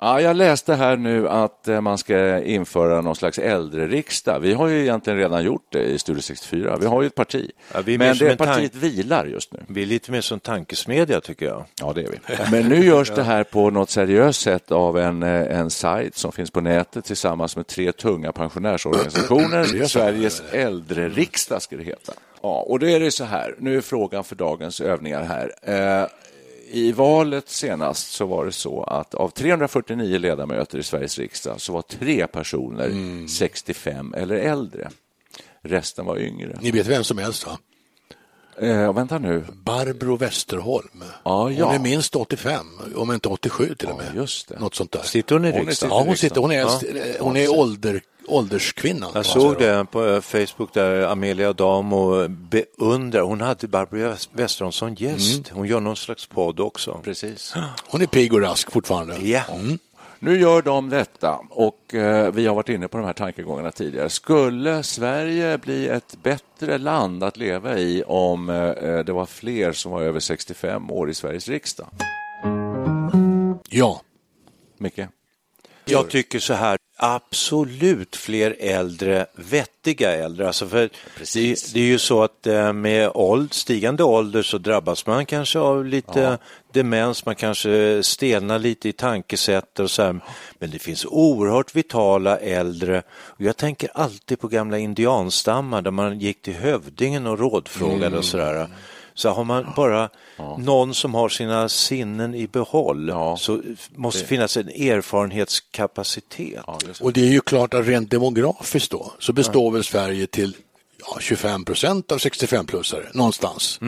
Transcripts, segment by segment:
Ja, jag läste här nu att eh, man ska införa någon slags äldreriksdag. Vi har ju egentligen redan gjort det i Studio 64. Vi har ju ett parti. Ja, Men det partiet vilar just nu. Vi är lite mer som tankesmedja tycker jag. Ja, det är vi. Men nu görs det här på något seriöst sätt av en, eh, en sajt som finns på nätet tillsammans med tre tunga pensionärsorganisationer. Sveriges äldreriksdag ska det heta. Ja, och då är det så här, nu är frågan för dagens övningar här. Eh, I valet senast så var det så att av 349 ledamöter i Sveriges riksdag så var tre personer 65 eller äldre. Resten var yngre. Ni vet vem som helst va? Eh, vänta nu. Barbro Westerholm. Ja, ja. Hon är minst 85, om inte 87 till och med. just det. Något sånt där. Sitter hon i riksdagen? Ja, hon, sitter, hon är, äldst, hon är ålder, ålderskvinnan. Jag såg det på eh, Facebook där Amelia Damo beundrar. Hon hade Barbro Westerholm som gäst. Hon gör någon slags podd också. Precis. Hon är pigg och rask fortfarande. Ja. Nu gör de detta och eh, vi har varit inne på de här tankegångarna tidigare. Skulle Sverige bli ett bättre land att leva i om eh, det var fler som var över 65 år i Sveriges riksdag? Ja. Micke? Jag tycker så här, absolut fler äldre, vettiga äldre. Alltså för det, det är ju så att eh, med åld, stigande ålder så drabbas man kanske av lite demens, man kanske stelnar lite i tankesätt och så här. Men det finns oerhört vitala äldre. Och jag tänker alltid på gamla indianstammar där man gick till hövdingen och rådfrågade och sådär. Så har man bara någon som har sina sinnen i behåll Ja. så måste finnas en erfarenhetskapacitet. Ja, det. Och det är ju klart att rent demografiskt då så består väl Sverige till ja, 25 procent av 65-plussare någonstans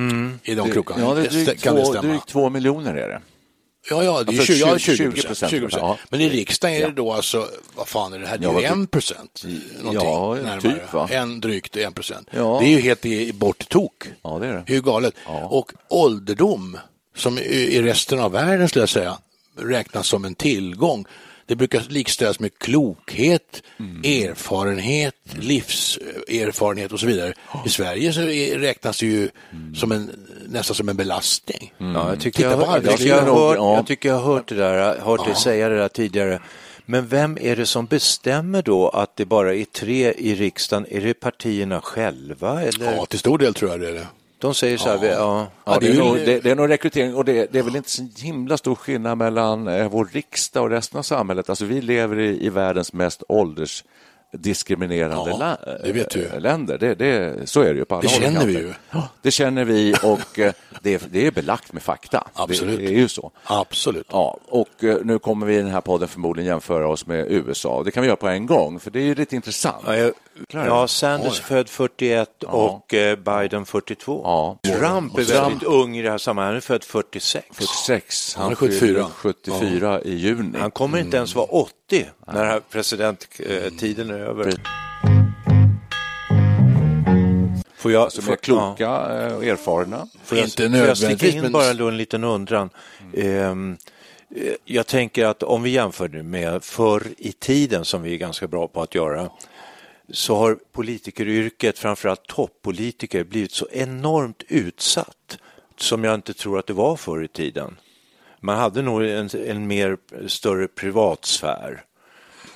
i de krokarna. Ja, det är drygt, kan det två, drygt två miljoner är det. Ja, ja, det är Alltså 20, ja, 20 20 procent. 20%, ja. Men i riksdagen är Ja. det då alltså, vad fan är det här, det Ja, är ju en procent. någonting Ja, närmare. typ, va? En drygt en procent. Ja. Det är ju helt i bort tok. Ja, det är det. Ju galet. Ja. Och ålderdom, som i resten av världen skulle jag säga, räknas som en tillgång. Det brukar likställas med klokhet, Mm. erfarenhet, livserfarenhet och så vidare. I Sverige så räknas det ju Mm. som en, nästan som en belastning. Ja, jag, tycker jag, jag, tycker arbetslivet. jag, har hört, Ja. jag tycker jag har hört det där, hört dig säga det där tidigare. Men vem är det som bestämmer då att det bara är tre i riksdagen? Är det partierna själva? Eller? Ja, till stor del tror jag det är det. De säger så här, vi- ja. Ja, det, är nog, det, det är nog rekrytering och det, det är väl inte så himla stor skillnad mellan eh, vår riksdag och resten av samhället. Alltså, vi lever i, i världens mest åldersdiskriminerande Ja, det eh, länder. Det, det, så är det ju på alla Det känner vi ju. Det känner vi och eh, det, är- det är belagt med fakta. Absolut. Det, det är ju så. Absolut. Ja, och eh, nu kommer vi i den här podden förmodligen jämföra oss med USA. Det kan vi göra på en gång, för det är ju lite intressant. Ja, jag, Klarar ja. Sanders är född 41 och eh, Biden 42. Ja. Trump är väldigt ung i det här sammanhanget, han är född 46. 46, Han är fyller 74. 74 i juni. Han kommer inte ens vara 80 när den här presidenttiden är över. Får jag, Som får- är kloka eh, och erfarna. Får jag, Inte får jag sticka nödvändigtvis, in men- bara då en liten undran? Ehm, eh, jag tänker att om vi jämför nu med förr i tiden som vi är ganska bra på att göra så har politikeryrket, framförallt toppolitiker, blivit så enormt utsatt som jag inte tror att det var förr i tiden. Man hade nog en, en mer större privatsfär.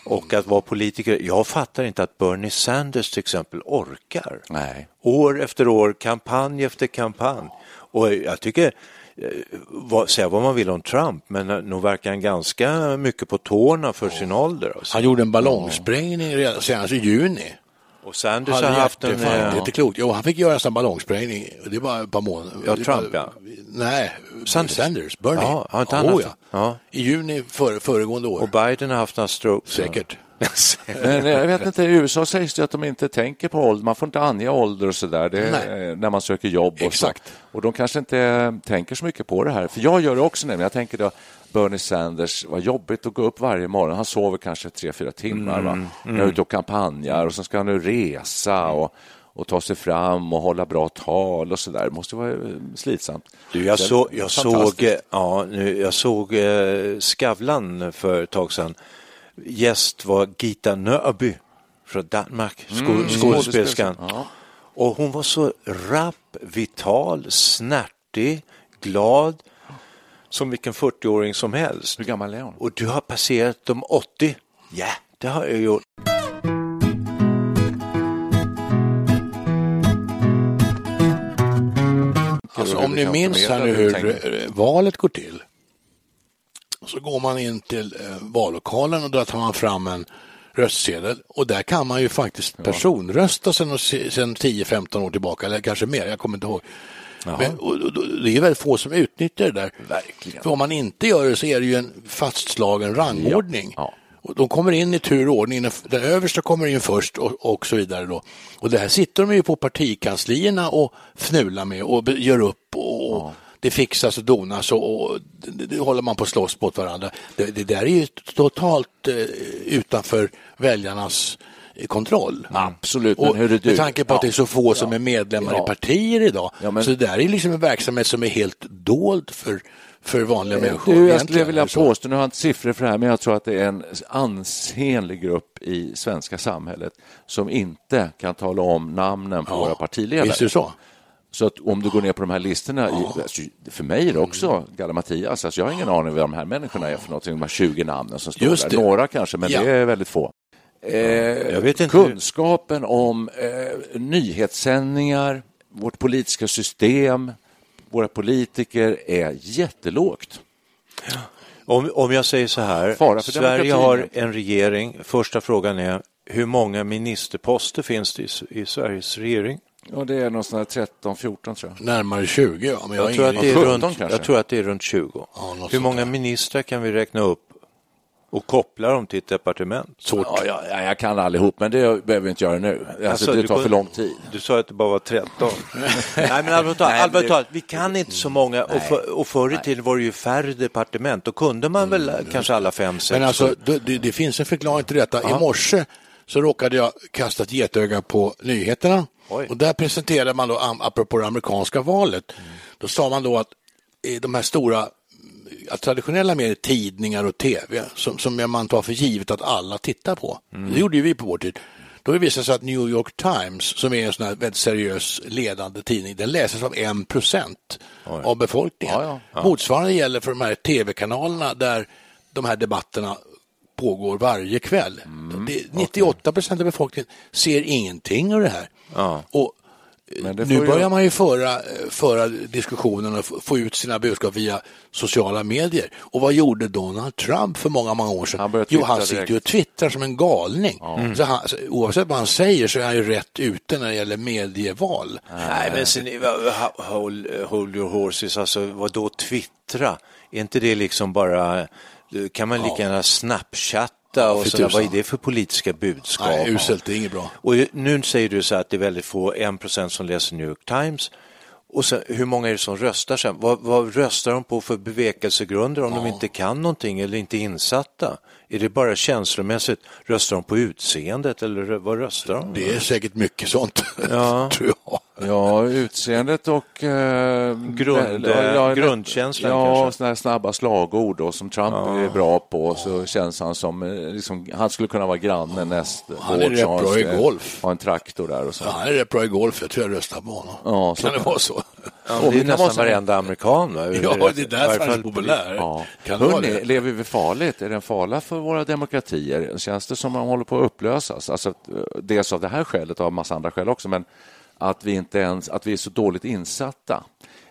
Och att vara politiker, jag fattar inte att Bernie Sanders till exempel orkar. Nej. År efter år, kampanj efter kampanj. Och jag tycker, vad, säga vad man vill om Trump, men eh, nog verkar han ganska mycket på tårna för sin ålder. Alltså. Han gjorde en ballongsprängning redan senast i juni. Och Sanders har haft en... hjärtefall. Det är eh, inte klokt. Jo, han fick göra en sån ballongsprängning. Det var ett par månader. Ja, Trump, var- ja. Nej, Sanders. Sanders. Bernie. Ja, har inte han oh, haft ja. Ja. I juni före, föregående år. Och Biden har haft några strokes. Säkert. Men jag vet inte, i USA sägs det att de inte tänker på ålder. Man får inte ange ålder och sådär Nej. när man söker jobb. Och, Exakt. så. och de kanske inte tänker så mycket på det här. För jag gör det också nämligen. Jag tänker då Bernie Sanders, vad jobbigt att gå upp varje morgon. Han sover kanske tre, fyra timmar. Va? Mm, Jag är ute och kampanjar och så ska han nu resa och, och ta sig fram och hålla bra tal och sådär. Det måste vara eh, slitsamt. Du, jag, Det är så, jag såg, eh, ja, nu, jag såg eh, Skavlan för ett tag sedan. Gäst var Gita Nörby från Danmark, sko, Mm, skådespelerskan. Ja. Och hon var så rapp, vital, snärtig, glad, som vilken 40-åring som helst. Hur gammal är hon? Och du har passerat de 80? Ja, det har jag gjort. Alltså, om ni minns hur valet går till. Så går man in till eh, vallokalen och där tar man fram en röstsedel och där kan man ju faktiskt personrösta sedan, sedan 10-15 år tillbaka, eller kanske mer, jag kommer inte ihåg. Men, och, och, och, det är väldigt få som utnyttjar det där. Verkligen. För om man inte gör det så är det ju en fastslagen rangordning. Ja. Och de kommer in i tur och ordning, den- översta kommer in först och, och så vidare. Då. Och det här sitter de ju på partikanslierna och fnular med och gör upp och och det fixas och donas och, och det, det håller man på att slåss mot varandra. Det, det där är ju totalt eh, utanför väljarnas eh, kontroll. Absolut, men Och hur är du? med tanke på att Ja. det är så få som är medlemmar Ja. i partier idag. Ja, men- Så det där är liksom en verksamhet som är helt dold för, för vanliga människor. Du, jag skulle vilja så? påstå, nu har jag inte siffror för det här, men jag tror att det är en ansenlig grupp i svenska samhället som inte kan tala om namnen på våra partiledare. Visst är det så? Så att om du går ner på de här listorna, i, alltså, för mig är det också Galle Mattias. Alltså, jag har ingen aning vad de här människorna är för någonting, de här 20 namnen som står Just där. det. Några kanske, men Ja. det är väldigt få. Eh, Jag vet inte kunskapen om eh, nyhetssändningar, vårt politiska system, våra politiker är jättelågt. Om, om jag säger så här, Sverige har en regering. Första frågan är, hur många ministerposter finns det i, i Sveriges regering? Och det är någonstans 13-14 tror jag. Närmare 20, ja. Men jag, Jag, tror att det är 17 runt, kanske? jag tror att det är runt 20. Ja, hur många ministrar kan vi räkna upp och koppla dem till ett departement? Ja, ja, ja, jag kan allihop, men det behöver vi inte göra nu. Alltså, Alltså, det du tar för lång tid. Du sa att det bara var 13. Nej, men allvarligt talat, allvarligt talat, vi kan inte så många. Och, för, och förr i tiden var det ju färre departement. Då kunde man väl kanske alla fem, sex. Men alltså, det, det, det finns en förklaring till detta. I morse så råkade jag kasta ett getöga på nyheterna. Oj. Och där presenterade man då, apropå det amerikanska valet, då sa man då att de här stora ja, traditionella medier, tidningar och tv, som, som man tar för givet att alla tittar på. Det gjorde ju vi på vår tid. Då har det visat sig att New York Times, som är en sån här väldigt seriös ledande tidning, den läses av en procent av befolkningen. Ja, ja. Motsvarande gäller för de här tv-kanalerna där de här debatterna pågår varje kväll. Mm, Det, 98 procent av befolkningen ser ingenting av det här. Ja. Och det nu börjar man ju föra, föra diskussionen och få ut sina budskap via sociala medier. Och vad gjorde Donald Trump för många, många år sedan? Han jo, han sitter ju och twittrar som en galning. Så han, så oavsett vad han säger så är han ju rätt ute när det gäller medieval. Nej, men sen, hold, hold your horses, alltså vad då twittra? Är inte det liksom bara, kan man lika gärna snapchatta och sådär, vad är det för politiska budskap? Nej, uselt, det är inget bra. Och nu säger du så att det är väldigt få, en procent som läser New York Times. Och sen, hur många är det som röstar sen? Vad, vad röstar de på för bevekelsegrunder om de inte kan någonting eller inte är insatta? Är det bara känslomässigt? Röstar de på utseendet eller vad röstar de? Det är säkert mycket sånt, Ja. tror jag. Ja, utseendet och eh, Grund, ja, grundkänslan Ja, kanske. sådana här snabba slagord då, som Trump ja. är bra på. Så känns han som, eh, liksom, han skulle kunna vara granne näst Han är rätt bra i golf. Ha en traktor där och så. Ja, han är rätt bra i golf, jag tror jag röstar på honom. Ja, kan det vara så? Ja, det är nästan varenda amerikan. Va? Ja, det är därför han är populär. Ja. Kan Hörrni, lever vi farligt? Är det en fara för våra demokratier? Känns det som att de håller på att upplösas? Alltså, eh, dels av det här skälet och av massa andra skäl också, men att vi, inte ens, att vi är så dåligt insatta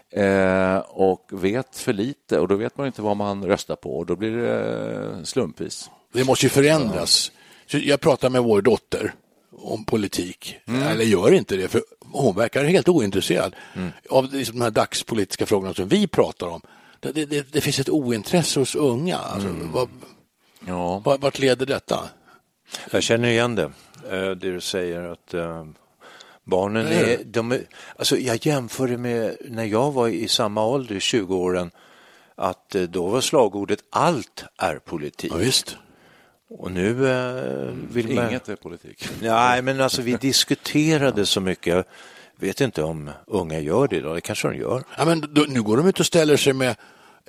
eh, och vet för lite och då vet man inte vad man röstar på och då blir det eh, slumpvis. Det måste ju förändras. Så jag pratar med vår dotter om politik, mm. eller gör inte det, för hon verkar helt ointresserad mm. av liksom de här dagspolitiska frågorna som vi pratar om. Det, det, det finns ett ointresse hos unga. Alltså, mm. vad, ja. vart leder detta? Jag känner igen det, eh, det du säger att eh, Barnen är, de är, alltså jag jämför det med när jag var i samma ålder, 20 åren, att eh, då var slagordet allt är politik. Ja, visst. Och nu eh, vill man... Inget är politik. Nej, men alltså vi diskuterade så mycket. Jag vet inte om unga gör det idag, det kanske de gör. Ja, men då, nu går de ut och ställer sig med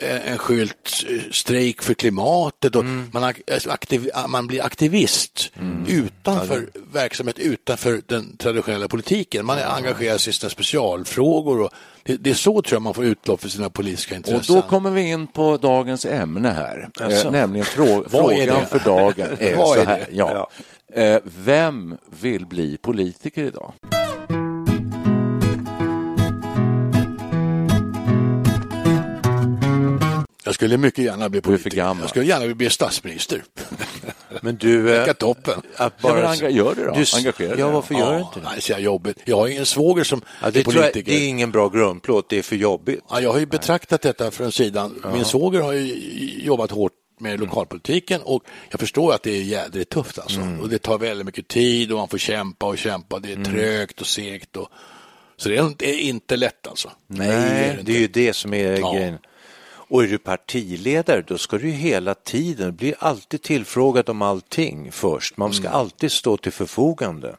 en skylt eh, strejk för klimatet och mm. man, alltså, aktiv, man blir aktivist mm. utanför ja, verksamhet utanför den traditionella politiken. Man är engagerad i sina specialfrågor och det, det, är så tror jag man får utlopp för sina politiska intressen. Och då kommer vi in på dagens ämne här, alltså. eh, nämligen frå frågan för dagen är så här. Ja. ja. Eh, vem vill bli politiker idag? Jag skulle mycket gärna bli politiker. Jag skulle gärna bli statsminister. Men du... Äh, toppen. Att bara... ja, men gör det då. Du... Engagera Ja, varför gör du inte det? Jag, jobbigt. jag har en svåger som ja, det är politiker. Jag, det är ingen bra grundplåt, det är för jobbigt. Ja, jag har ju betraktat detta från sidan. Min ja. svåger har ju jobbat hårt med lokalpolitiken och jag förstår att det är jädrigt tufft alltså. Mm. Och det tar väldigt mycket tid och man får kämpa och kämpa. Det är mm. trögt och segt och så det är inte lätt alltså. Nej, det är, det är ju det som är ja. grejen. Och är du partiledare då ska du hela tiden bli alltid tillfrågad om allting först. Man ska mm. alltid stå till förfogande.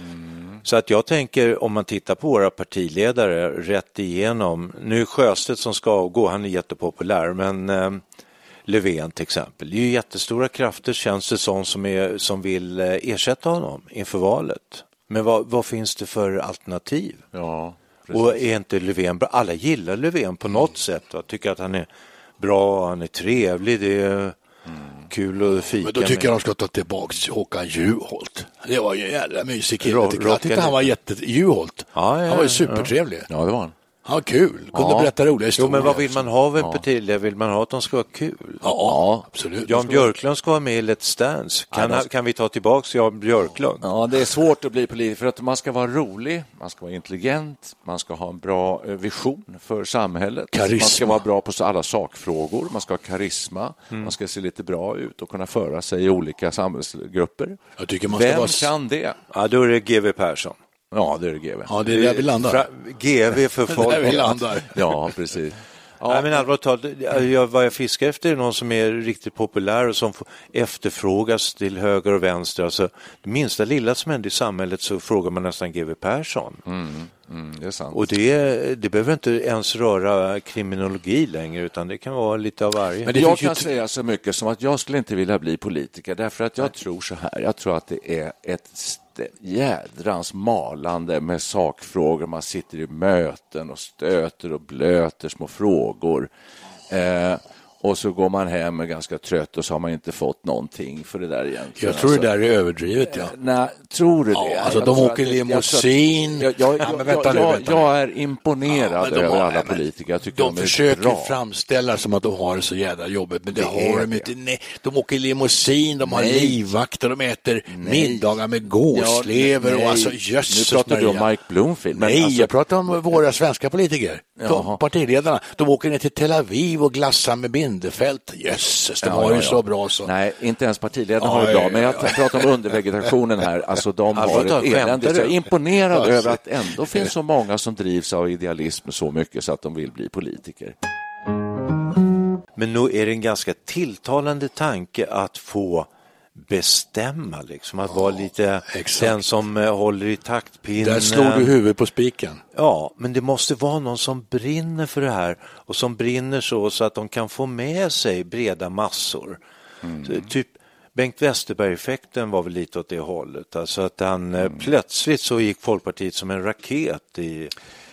Mm. Så att jag tänker om man tittar på våra partiledare rätt igenom. Nu är Sjöstedt som ska avgå, han är jättepopulär men eh, Löfven till exempel. Det är ju jättestora krafter känns det som som, är, som vill eh, ersätta honom inför valet. Men vad, vad finns det för alternativ? Ja. Precis. Och är inte Löfven bra? Alla gillar Löfven på något sätt och tycker att han är bra, han är trevlig, det är mm. kul att fika Men då tycker jag de ska ta tillbaka Håkan Juholt. Det var ju en jävla mysig kille. Jag tyckte han var jätte... Juholt. Ja, ja, han var ju supertrevlig. Ja, det var han. Ja, kul. Kunde ja. berätta roliga historier. Jo, men vad vill man ha av en ja. partiledare? Vill man ha att de ska vara kul? Ja, ja absolut. Jan Björklund ska vara med i Let's Dance. Kan, ja, kan vi ta tillbaka Jan Björklund? Ja, det är svårt att bli politiker för att man ska vara rolig, man ska vara intelligent, man ska ha en bra eh, vision för samhället. Karisma. Man ska vara bra på alla sakfrågor, man ska ha karisma, mm. man ska se lite bra ut och kunna föra sig i olika samhällsgrupper. Jag tycker man Vem vara... kan det? Ja, då är det GW Persson. Ja, det är det GV. Ja, det är där vi landar. GV för folk. där vi landar. Ja, precis. Ja. Nej, men allvarligt talat, jag, vad jag fiskar efter är någon som är riktigt populär och som efterfrågas till höger och vänster. Alltså, det minsta lilla som händer i samhället så frågar man nästan GW Persson. Mm, mm, det är sant. Och det, det behöver inte ens röra kriminologi längre utan det kan vara lite av varje. Men jag kan säga så mycket som att jag skulle inte vilja bli politiker därför att jag Nej. tror så här, jag tror att det är ett jädrans malande med sakfrågor. Man sitter i möten och stöter och blöter små frågor. Eh, och så går man hem och är ganska trött och så har man inte fått någonting för det där egentligen. Jag tror alltså, det där är överdrivet. Ja. Nej, tror du det? Ja, alltså, de åker limousin. Jag, jag, jag, jag, är imponerad över har, alla politiker. Jag de, de försöker bra. framställa som att de har det så jävla jobbigt, men det, det har de inte. Nej, de åker limousin, de har nej. livvakter, de äter nej. middagar med gåslever och alltså jösses Nu pratar du om Mike Bloomfield. nej, alltså... jag pratar om våra svenska politiker. De, partiledarna. De åker ner till Tel Aviv och glassar med bind Bindefält, jösses, det ja, var ju ja, så bra så. Nej, inte ens partiledarna har det bra, men jag pratar om undervegetationen här. Alltså, de har ett elände. Jag är imponerad över att ändå finns så många som drivs av idealism så mycket så att de vill bli politiker. Men nog är det en ganska tilltalande tanke att få bestämma, liksom, att vara lite exakt. den som eh, håller i taktpinnen. Där slog du huvudet på spiken. Ja, men det måste vara någon som brinner för det här och som brinner så, så att de kan få med sig breda massor. Mm. Så, typ Bengt Westerberg-effekten var väl lite åt det hållet, alltså att han eh, mm. plötsligt så gick Folkpartiet som en raket i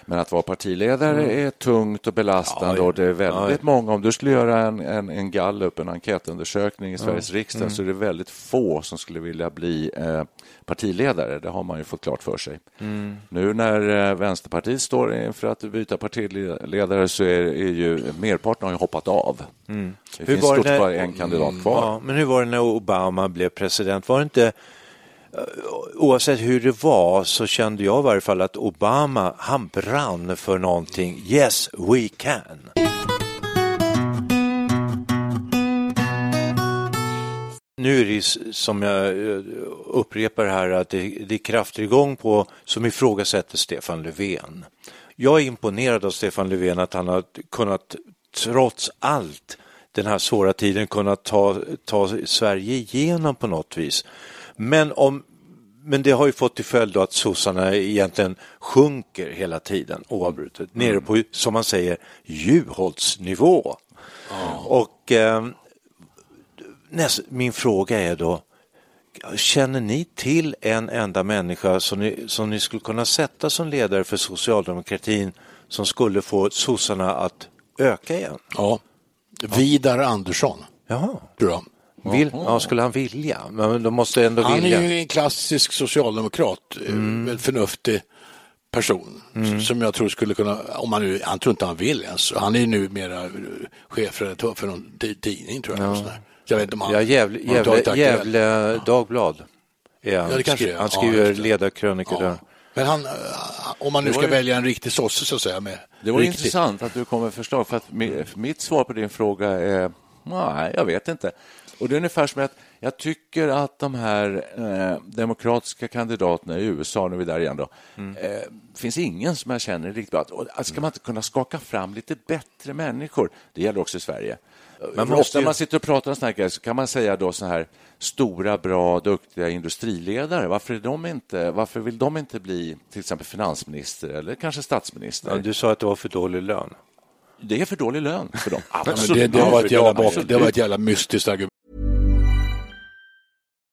men att vara partiledare mm. är tungt och belastande ja, och det är väldigt ja, många, om du skulle göra en, en, en gallup, en enkätundersökning i Sveriges mm. riksdag så är det väldigt få som skulle vilja bli eh, partiledare. Det har man ju fått klart för sig. Mm. Nu när eh, Vänsterpartiet står inför att byta partiledare så är, är ju merparten har ju hoppat av. Mm. Det hur finns stort när... bara en kandidat mm. kvar. Ja, men hur var det när Obama blev president? Var det inte Eh, oavsett hur det var så kände jag i varje fall att Obama, han brann för någonting. Yes, we can. Nu är det som jag eh, upprepar här att det, det är krafter igång på som ifrågasätter Stefan Löfven. Jag är imponerad av Stefan Löfven att han har kunnat trots allt den här svåra tiden kunnat ta, ta Sverige igenom på något vis. Men, om, men det har ju fått till följd att sossarna egentligen sjunker hela tiden oavbrutet, mm. nere på, som man säger, Juholtsnivå. Oh. Och eh, näst, min fråga är då, känner ni till en enda människa som ni, som ni skulle kunna sätta som ledare för socialdemokratin som skulle få sossarna att öka igen? Ja, Vidar Andersson. Jaha. Tror jag. Vill, ja, skulle han vilja? Men de måste ändå han vilja. Han är ju en klassisk socialdemokrat, eh, mm. en förnuftig person mm. som jag tror skulle kunna, om han nu, han tror inte han vill ens, han är ju numera chefredaktör för någon tidning tror jag. Ja. Jag vet inte om han, ja, Gävle, Gävle, Gävle Dagblad. Är han, ja, det skri, han skriver ja, ledarkrönikor ja. där. Men han, om man nu ska ju... välja en riktig sosse så att säga. Med det var riktigt. intressant att du kom med förslag, för att mitt svar på din fråga är nej, jag vet inte. Och det är ungefär som att jag tycker att de här eh, demokratiska kandidaterna i USA, nu är vi där igen, då, mm. eh, finns ingen som jag känner riktigt bra. Och, alltså, ska man inte kunna skaka fram lite bättre människor? Det gäller också i Sverige. Men ofta när man sitter och pratar om såna här grejer så kan man säga då så här stora, bra, duktiga industriledare. Varför, är de inte, varför vill de inte bli till exempel finansminister eller kanske statsminister? Men du sa att det var för dålig lön. Det är för dålig lön för dem. Absolut. det, det, var ett jävla, det var ett jävla mystiskt argument.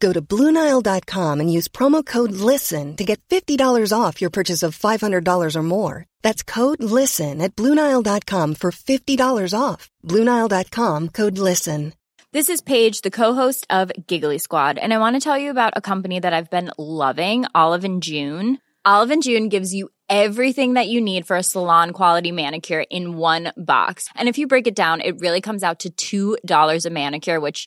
Go to Bluenile.com and use promo code LISTEN to get $50 off your purchase of $500 or more. That's code LISTEN at Bluenile.com for $50 off. Bluenile.com code LISTEN. This is Paige, the co host of Giggly Squad, and I want to tell you about a company that I've been loving Olive and June. Olive and June gives you everything that you need for a salon quality manicure in one box. And if you break it down, it really comes out to $2 a manicure, which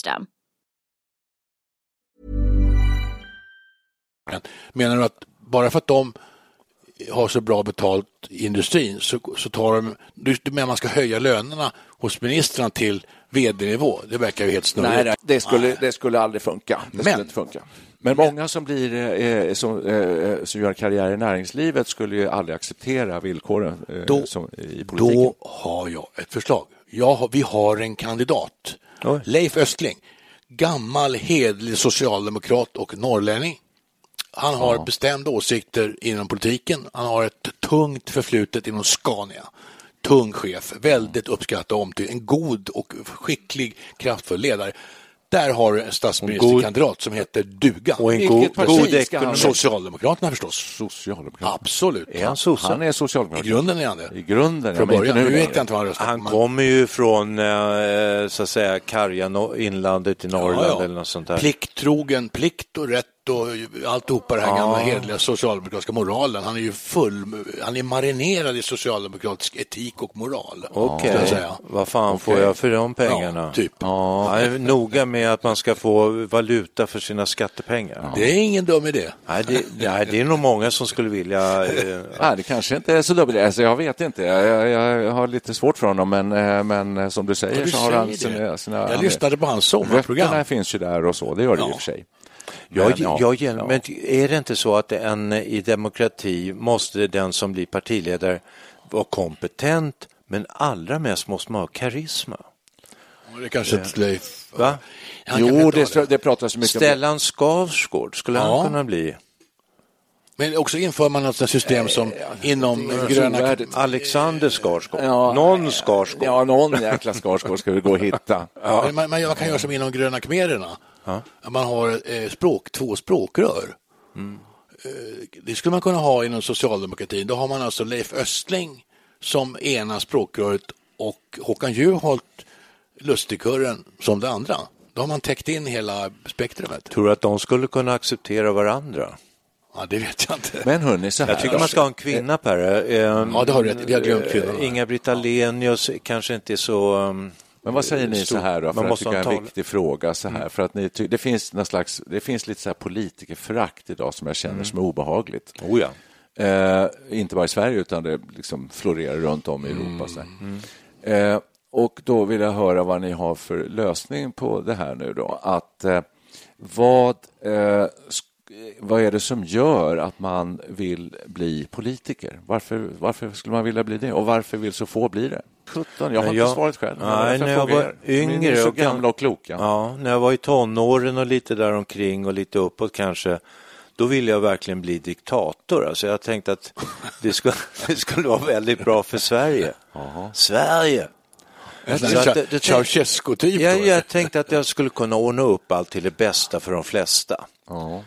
Menar du att bara för att de har så bra betalt i industrin så, så tar de, du, du menar man ska höja lönerna hos ministrarna till vd-nivå? Det verkar ju helt snurrigt. Nej, det skulle, det skulle aldrig funka. Det skulle Men- inte funka. Men många som, blir, eh, som, eh, som gör karriär i näringslivet skulle ju aldrig acceptera villkoren eh, Då- som, i politiken. Då har jag ett förslag. Har, vi har en kandidat, Oj. Leif Östling, gammal hedlig socialdemokrat och norrlänning. Han har bestämda åsikter inom politiken. Han har ett tungt förflutet inom Scania. Tung chef, väldigt uppskattad och omtyckt. En god och skicklig, kraftfull ledare. Där har du en statsministerkandidat som heter Duga. Och en god, god ekonomi. Socialdemokraterna förstås. Socialdemokrat. Absolut. Är han sosse? Han är I socialdemokrat. grunden är han det. I grunden, Från början. Nu vet jag inte vad han röstar Han kommer ju från eh, så att säga karga inlandet i Norrland Ja, ja. eller något sånt där. Plikttrogen, plikt och rätt och alltihopa det här gamla hederliga socialdemokratiska moralen. Han är ju full, han är marinerad i socialdemokratisk etik och moral. Okej, säga. vad fan får Okej. jag för de pengarna? Ja, typ. Han är noga med att man ska få valuta för sina skattepengar. Det är ingen dum idé. Nej, det, nej, det är nog många som skulle vilja... Eh, Nej, det kanske inte är så dubbelt. Alltså, jag vet inte. Jag, jag, jag har lite svårt för honom, men, eh, men eh, som du säger Ja, du så har han sina... sina Jag han- lyssnade på hans sommarprogram. Rötterna finns ju där och så, det gör det Ja. och för sig. Jag, Men, ja, jag, gillar- ja. Men är det inte så att en, i demokrati måste den som blir partiledare vara kompetent, men allra mest måste man ha karisma? Det är kanske ett Leif. Va? Jo, inte har det, det pratas mycket om Stellan Skarsgård, skulle Ja. han kunna bli? Men också inför man något sånt system som inom gröna... trovärdigt. Alexander Skarsgård? Ja. Någon Skarsgård? Ja, någon jäkla Skarsgård ska vi gå och hitta. Men Man, man, man kan göra som inom gröna khmererna. Man har eh, språk, två språkrör. Eh, det skulle man kunna ha inom socialdemokratin. Då har man alltså Leif Östling som ena språkröret och Håkan Juholt, Lustigkurren, som det andra. Då har man täckt in hela spektrumet. Tror du att de skulle kunna acceptera varandra? Ja, det vet jag inte. Men hörni, så här. Jag tycker man ska ha en kvinna Per. Eh, Ja, det har du rätt. Vi har glömt kvinnorna. Inga-Britt Ahlenius kanske inte är så... Men vad säger ni så här då? För det är en viktig fråga så här. För att ni det finns någon slags, det finns lite så här politikerförakt idag som jag känner som är obehagligt. Oh ja. Eh, inte bara i Sverige utan det liksom florerar runt om i Europa. Så här. Eh, och då vill jag höra vad ni har för lösning på det här nu då. Att eh, vad, eh, vad är det som gör att man vill bli politiker? Varför, varför skulle man vilja bli det? Och varför vill så få bli det? 17, jag har Nej, inte jag- svaret själv. men Nej, när jag var yngre så och gamla och kloka. Ja, när jag var i tonåren och lite däromkring och lite uppåt kanske, då ville jag verkligen bli diktator. Alltså jag tänkte att det skulle, det skulle vara väldigt bra för Sverige. Sverige! Det- det- Ceausescu-typ. Jag, jag tänkte att jag skulle kunna ordna upp allt till det bästa för de flesta. Ja.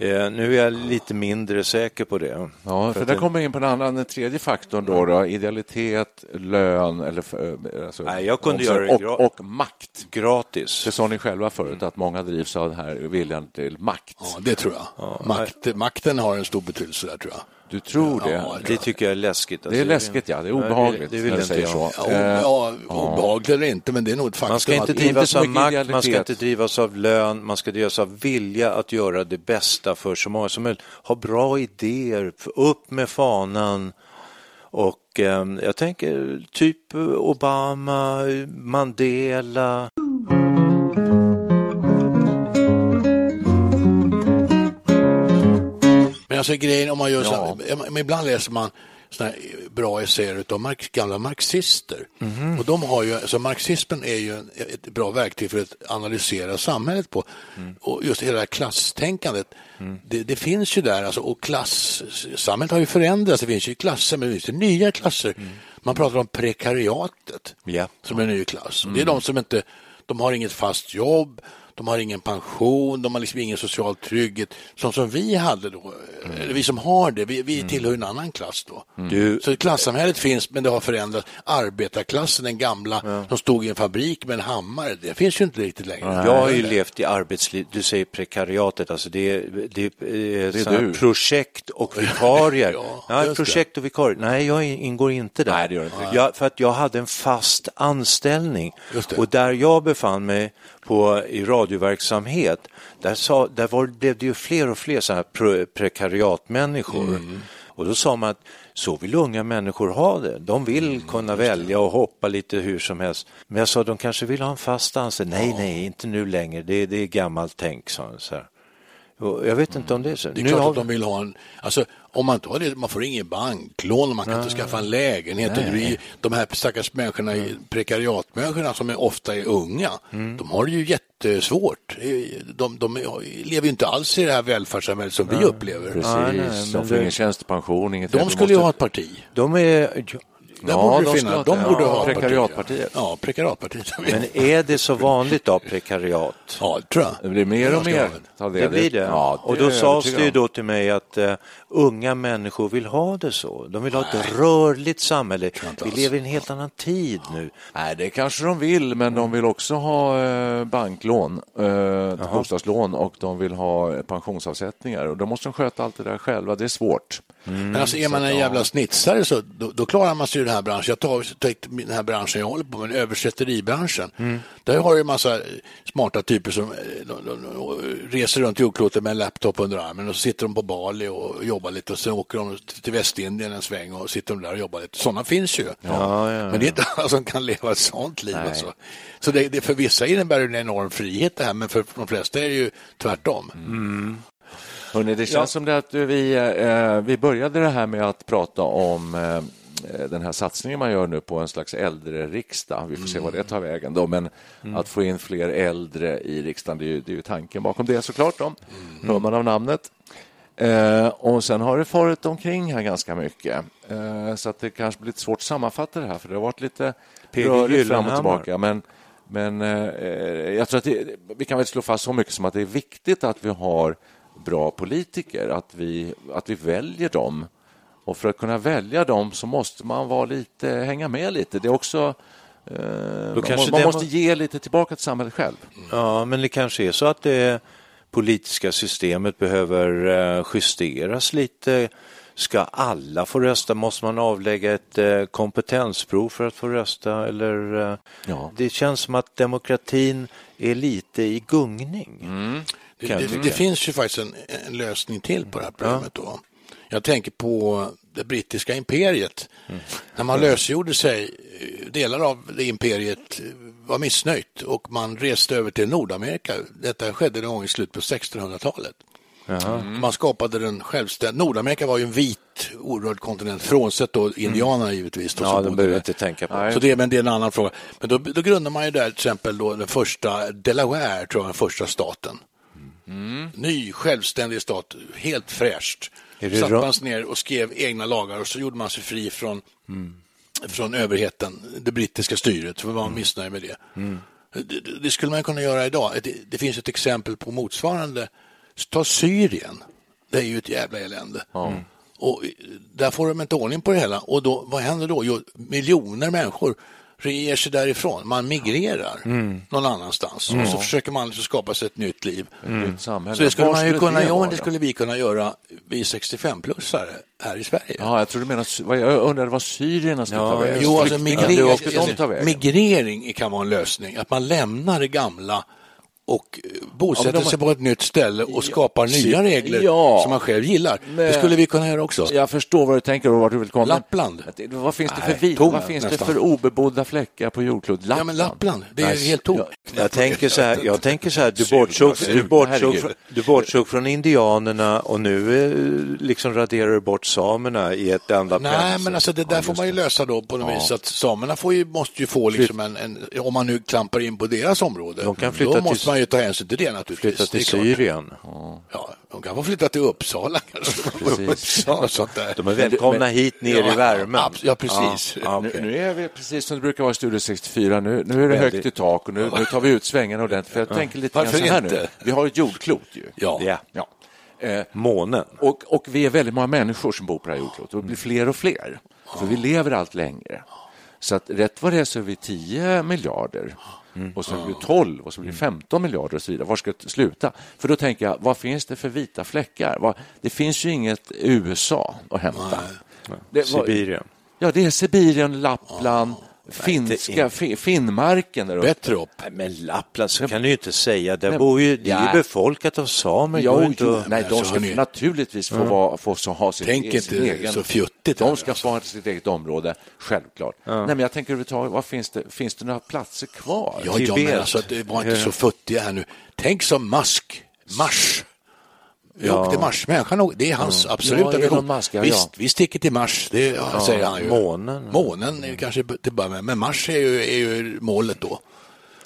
Eh, nu är jag lite mindre säker på det. Ja, för att där det- kommer in på den andra, den tredje faktorn då, då idealitet, lön eller för, alltså, Nej, jag kunde omsorg göra det och, och makt. Gratis. Det sa ni själva förut, att många drivs av den här viljan till makt. Ja, det tror jag. Makt, makten har en stor betydelse där, tror jag. Du tror det? Ja, Det tycker jag är läskigt. det Alltså, är läskigt, ja. Det är obehagligt Det, det vill säger jag. så. Ja, Eh, obehagligt eller inte, men det är nog ett faktum. Man ska inte drivas av makt, man ska inte drivas av lön, man ska drivas av vilja att göra det bästa för så många som möjligt. Ha bra idéer, upp med fanan. Och eh, jag tänker typ Obama, Mandela. Men alltså grejen om man gör så, men ibland läser man såna här bra essäer av marx, gamla marxister. Och de har ju, alltså marxismen är ju ett bra verktyg för att analysera samhället på. Och just hela det här klasstänkandet, det, det finns ju där, alltså, och klass, samhället har ju förändrats, det finns ju klasser, men det finns ju nya klasser. Man pratar om prekariatet Ja. som en ny klass. Det är de som inte de har inget fast jobb, de har ingen pension, de har liksom ingen social trygghet, som, som vi hade då, mm. vi som har det, vi, vi mm. tillhör en annan klass då. Mm. Så klassamhället finns, men det har förändrats. Arbetarklassen, den gamla, ja. som stod i en fabrik med en hammare, det finns ju inte riktigt längre. Jag har ju levt i arbetsliv, du säger prekariatet, alltså det, är, det, är, det är projekt och vikarier. ja, ja, projekt och vikarier, nej jag ingår inte där. Nej, det gör inte. Jag, för att jag hade en fast anställning och där jag befann mig på, i radioverksamhet, där, sa, där var, blev det ju fler och fler sådana här prekariatmänniskor. Mm. Och då sa man att så vill unga människor ha det. De vill mm, kunna välja och hoppa lite hur som helst. Men jag sa de kanske vill ha en fast anställning. Nej, nej, inte nu längre. Det, det är gammalt tänk, sa han. Så här. Jag vet inte om det är så. Det är nu klart har... att de vill ha en, alltså om man inte har det, man får ingen banklån, man kan Nej. inte skaffa en lägenhet. Nej. De här stackars människorna, mm. prekariatmänniskorna som är ofta är unga, mm. de har det ju jättesvårt. De, de lever ju inte alls i det här välfärdssamhället som Nej. vi upplever. Precis, Nej, de får ingen tjänstepension, inget De skulle måste... ju ha ett parti. De är, där ja, borde de, finna, de borde ja, ha prekariatpartiet. Ja, prekariatpartiet. Men är det så vanligt då, prekariat? Ja, det tror jag. Det blir mer och mer. Det, det blir det. Ja, det och då sades det ju då till mig att uh, unga människor vill ha det så. De vill ha ett rörligt samhälle. Vi lever i en helt annan tid nu. Nej, det kanske de vill, men de vill också ha uh, banklån, uh, bostadslån och de vill ha pensionsavsättningar. Och då måste de sköta allt det där själva. Det är svårt. Mm, men alltså är man en jävla snitsare så då, då klarar man sig i den här branschen. Jag tar, tar den här branschen jag håller på med, översätteribranschen. Mm. Där har du en massa smarta typer som de, de, de, reser runt jordklotet med en laptop under armen och så sitter de på Bali och jobbar lite och sen åker de till Västindien en sväng och sitter de där och jobbar lite. Sådana finns ju. Ja, ja, ja. Men det är inte alla som kan leva ett sånt liv. Alltså. Så det, det, för vissa innebär det en enorm frihet det här, men för de flesta är det ju tvärtom. Mm. Hörrni, det känns ja. som det att vi, eh, vi började det här med att prata om eh, den här satsningen man gör nu på en slags äldreriksdag. Vi får se vad det tar vägen. Då. Men mm. att få in fler äldre i riksdagen, det är ju, det är ju tanken bakom det såklart. Då. Mm. Hör man av namnet. Eh, och sen har det farit omkring här ganska mycket. Eh, så att det kanske blir lite svårt att sammanfatta det här för det har varit lite rörigt fram och tillbaka. Men, men eh, jag tror att det, vi kan väl slå fast så mycket som att det är viktigt att vi har bra politiker, att vi, att vi väljer dem. Och för att kunna välja dem så måste man vara lite, hänga med lite. Det är också eh, man, man måste ge lite tillbaka till samhället själv. Ja, men det kanske är så att det politiska systemet behöver eh, justeras lite. Ska alla få rösta? Måste man avlägga ett eh, kompetensprov för att få rösta? Eller, eh, ja. Det känns som att demokratin är lite i gungning. Mm. Det, det, det, finns ju faktiskt en, en, lösning till på det här problemet. Ja. Då. Jag tänker på det brittiska imperiet. Mm. När man lösgjorde sig, delar av det imperiet var missnöjt och man reste över till Nordamerika. Detta skedde någon gång i slutet på 1600-talet. Mm. Man skapade den självständiga. Nordamerika var ju en vit orörd kontinent, frånsett då indianerna mm. givetvis. Då, ja, de behöver inte tänka på. Så det, men det är en annan fråga. Men då, då grundade man ju där till exempel då den första Delaware, tror jag, den första staten. Mm. Ny självständig stat, helt fräscht. Satt man sig ner och skrev egna lagar och så gjorde man sig fri från, mm. från överheten, det brittiska styret, för man var mm. missnöjd med det. Mm. det. Det, skulle man kunna göra idag. Det, det, finns ett exempel på motsvarande. Ta Syrien, det är ju ett jävla elände. Mm. Och där får de inte ordning på det hela. Och då, vad händer då? Jo, miljoner människor ger sig därifrån. Man migrerar mm. någon annanstans mm. och så försöker man liksom skapa sig ett nytt liv. Mm. Så det skulle man ju kunna göra, det skulle vi kunna göra, vi 65-plussare här i Sverige. Ja, jag tror du menar, jag undrade vad syrierna ska ja, ta vägen. Jo, alltså migrering, alltså, migrering kan vara en lösning, att man lämnar det gamla och bosätter ja, sig på ett nytt ställe och skapar ja, nya regler ja, som man själv gillar. Men, det skulle vi kunna göra också. Jag förstår vad du tänker och vart du vill komma. Lappland. Vad finns det för, Nej, tom, vad finns det för obebodda fläckar på jordklotet? Lappland. Ja, men Lappland, det är helt tomt. Jag, jag, tänker så här, jag tänker så här, du bortsåg, du bortsåg, du bortsåg från indianerna och nu eh, liksom raderar du bort samerna i ett enda Nej, men alltså det där får man ju lösa då på något vis. Att samerna får ju, måste ju få liksom en, en, om man nu klampar in på deras område. De kan flytta måste man ju ta hänsyn till det naturligtvis. Flytta till Syrien. Ja, De kan få flytta till Uppsala kanske. Uppsala, sånt där. De är välkomna Men- hit ner i värmen. Ja, precis. Ja, Nu, okej. nu är vi precis som det brukar vara i Studio 64. Nu, nu är det högt i tak och nu, nu tar vi ut svängarna ordentligt. För jag tänker lite Varför så här nu. inte? Vi har ett jordklot ju. Ja. Ja. Ja. Eh, Månen. och, och vi är väldigt många människor som bor på det här jordklotet och det blir fler och fler. För vi lever allt längre. Så att rätt vad det är så är vi 10 miljarder och så blir det 12 och så blir det 15 miljarder och så vidare. Var ska det sluta? För då tänker jag, vad finns det för vita fläckar? Det finns ju inget USA att hämta. Det, vad- Sibirien. Ja, det är Sibirien, Lappland, finska, fi, Finnmarken. Där uppe. Bättre upp. Nej, men Lappland så kan du ju inte säga. Där bor ju, det är ju Ja. befolkat av samer. Jo, inte jo, nej, de Alltså, ska hörni. naturligtvis få, vara, få så, ha sin, Tänk sin inte egen... så fjuttigt De ska få ha sitt eget område, självklart. Nej, men jag tänker överhuvudtaget, vad finns det, finns det några platser kvar? Ja, ja, men alltså, det var inte så futtiga här nu. Tänk som Musk, Mars. Vi Ja. åkte Mars, människan det är hans absoluta Ja, vision. Musk, ja, Visst, ja. vi sticker till Mars, det ja, säger han ju. månen. Månen är kanske till att börja med, men Mars är ju, är ju målet då.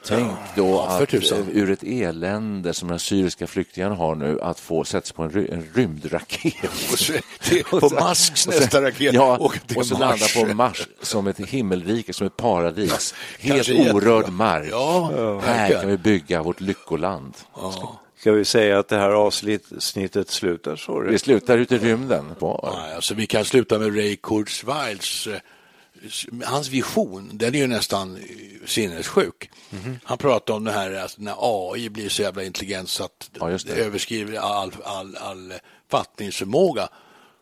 Tänk då Ja, att eh, ur ett elände som de syriska flyktingarna har nu, att få sätta sig på en, ry en rymdraket. Och så, på Och sen- nästa raket, ja, till och så landa på Mars som ett himmelrike, som ett paradis. Helt orörd mark. Ja, Här kan vi bygga vårt lyckoland. Ska vi säga att det här avsnittet slutar så? Vi slutar ute i rymden. På. Nej, alltså vi kan sluta med Ray Kurzweils eh, hans vision, den är ju nästan sinnessjuk. Mhm. Han pratar om det här att när AI blir så jävla intelligent så att Ja, det. det. överskriver all, all, all fattningsförmåga,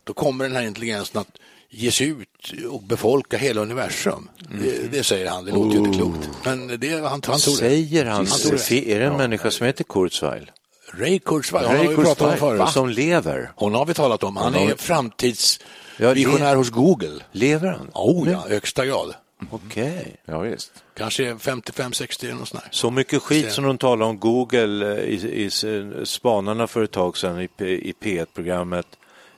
då kommer den här intelligensen att ge sig ut och befolka hela universum. Mm. Det, det säger han, det låter ju inte klokt. Men det, han, han tror det. Säger han, Han det. är det en människa som heter Kurzweil? Ray Kurzweil, Ray har vi pratat om förut. Som lever? Hon har vi talat om. Han är vi- framtidsvisionär Ja, hos Google. Lever han? Oh ja, i högsta grad. Okej. Ja, visst. Kanske 55-60 eller något sånt där. Så mycket skit som de talar om Google eh, i, i spanarna för ett tag sedan i, i P1-programmet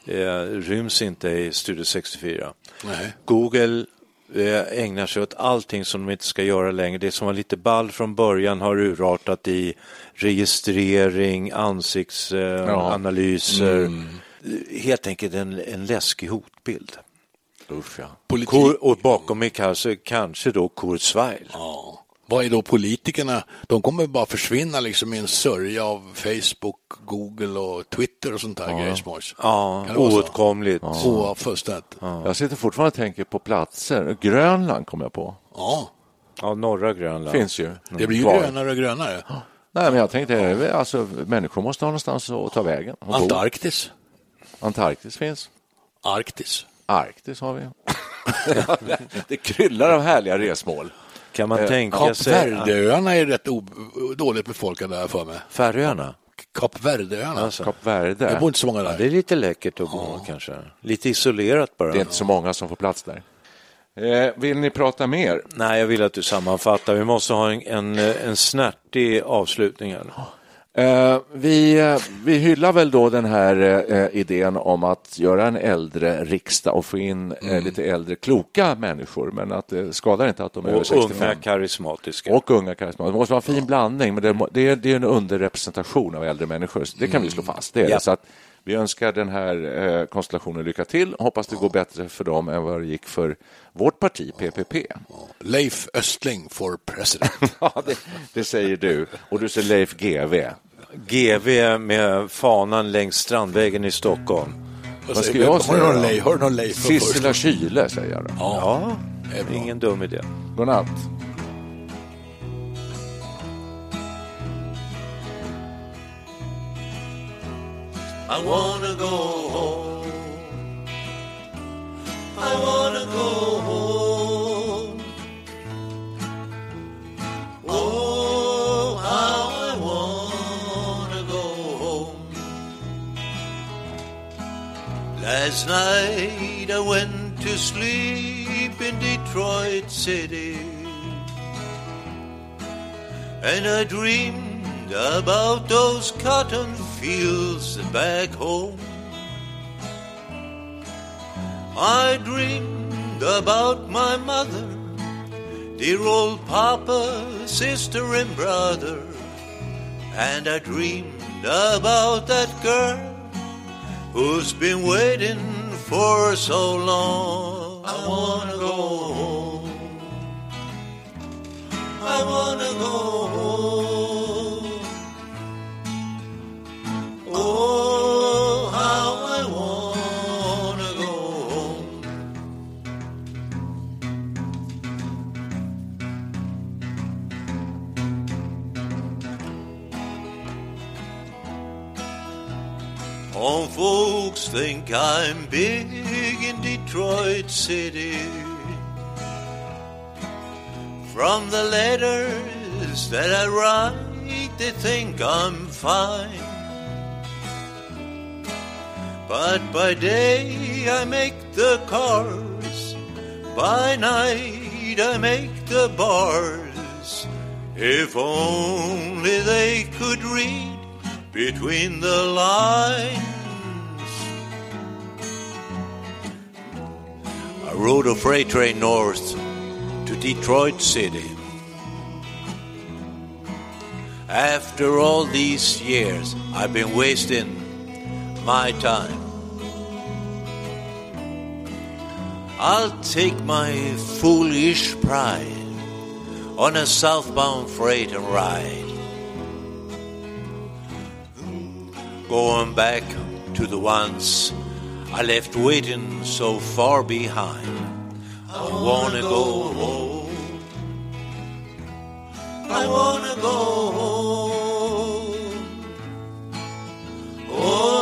eh, ryms inte i Studio 64. Nej. Google eh, ägnar sig åt allting som de inte ska göra längre. Det som var lite ball från början har urartat i registrering, ansiktsanalyser. Helt enkelt en, en läskig hotbild. Usch, ja. Politik. Och bakom är kanske, kanske då Kurzweil. Ja. Vad är då politikerna? De kommer bara försvinna liksom i en sörja av Facebook, Google och Twitter och sånt där ja. grejsmojs. Ja, oåtkomligt. Ja, fullständigt. Ja. Jag sitter fortfarande och tänker på platser. Grönland kommer jag på. Ja, norra Grönland. Finns ju. Det blir ju Kvar. grönare och grönare. Nej, men jag tänkte, eh, alltså, människor måste ha någonstans att ta vägen. Antarktis. Antarktis finns. Arktis. Arktis har vi. det kryllar av härliga resmål. Kan man Eh, tänka Kap sig... Verdeöarna är rätt o- dåligt befolkade här för mig. Färöarna? Kap Verdeöarna. Alltså. Kap Verde. Det bor inte så många Ja, där. det är lite läckert att bo kanske. Lite isolerat bara. Det är inte så många som får plats där. Eh, vill ni prata mer? Nej, jag vill att du sammanfattar. Vi måste ha en, en, en snärtig avslutning här. Eh, vi, eh, vi hyllar väl då den här eh, idén om att göra en äldre riksdag och få in eh, lite äldre kloka människor, men att det skadar inte att de är över Och 65. unga karismatiska. Och unga karismatiker. Det måste vara en fin blandning, men det, det, är, det är en underrepresentation av äldre människor. Det kan vi slå fast. Det är Ja. det. Så att vi önskar den här eh, konstellationen lycka till. Hoppas det går bättre för dem än vad det gick för vårt parti, PPP. Leif Östling for president. Ja, det, det säger du. Och du säger Leif GW. GV med fanan längs Strandvägen i Stockholm. Vad ska jag säga? Har du någon Leif? Sissela? Kyle, säger jag då. Ja, det är bra. ingen dum idé. Godnatt. I wanna go home. I wanna go home. Oh, how I wanna go home. Last night I went to sleep in Detroit City. And I dreamed about those cotton fields back home. I dreamed about my mother, dear old papa, sister, and brother. And I dreamed about that girl who's been waiting for so long. I wanna go home. I wanna go think I'm big in Detroit City. From the letters that I write, they think I'm fine. But by day I make the cars, by night I make the bars. If only they could read between the lines. I rode a freight train north to Detroit City. After all these years, I've been wasting my time. I'll take my foolish pride on a southbound freight and ride. Going back to the ones I left waiting so far behind. I wanna go home. I wanna go home. Oh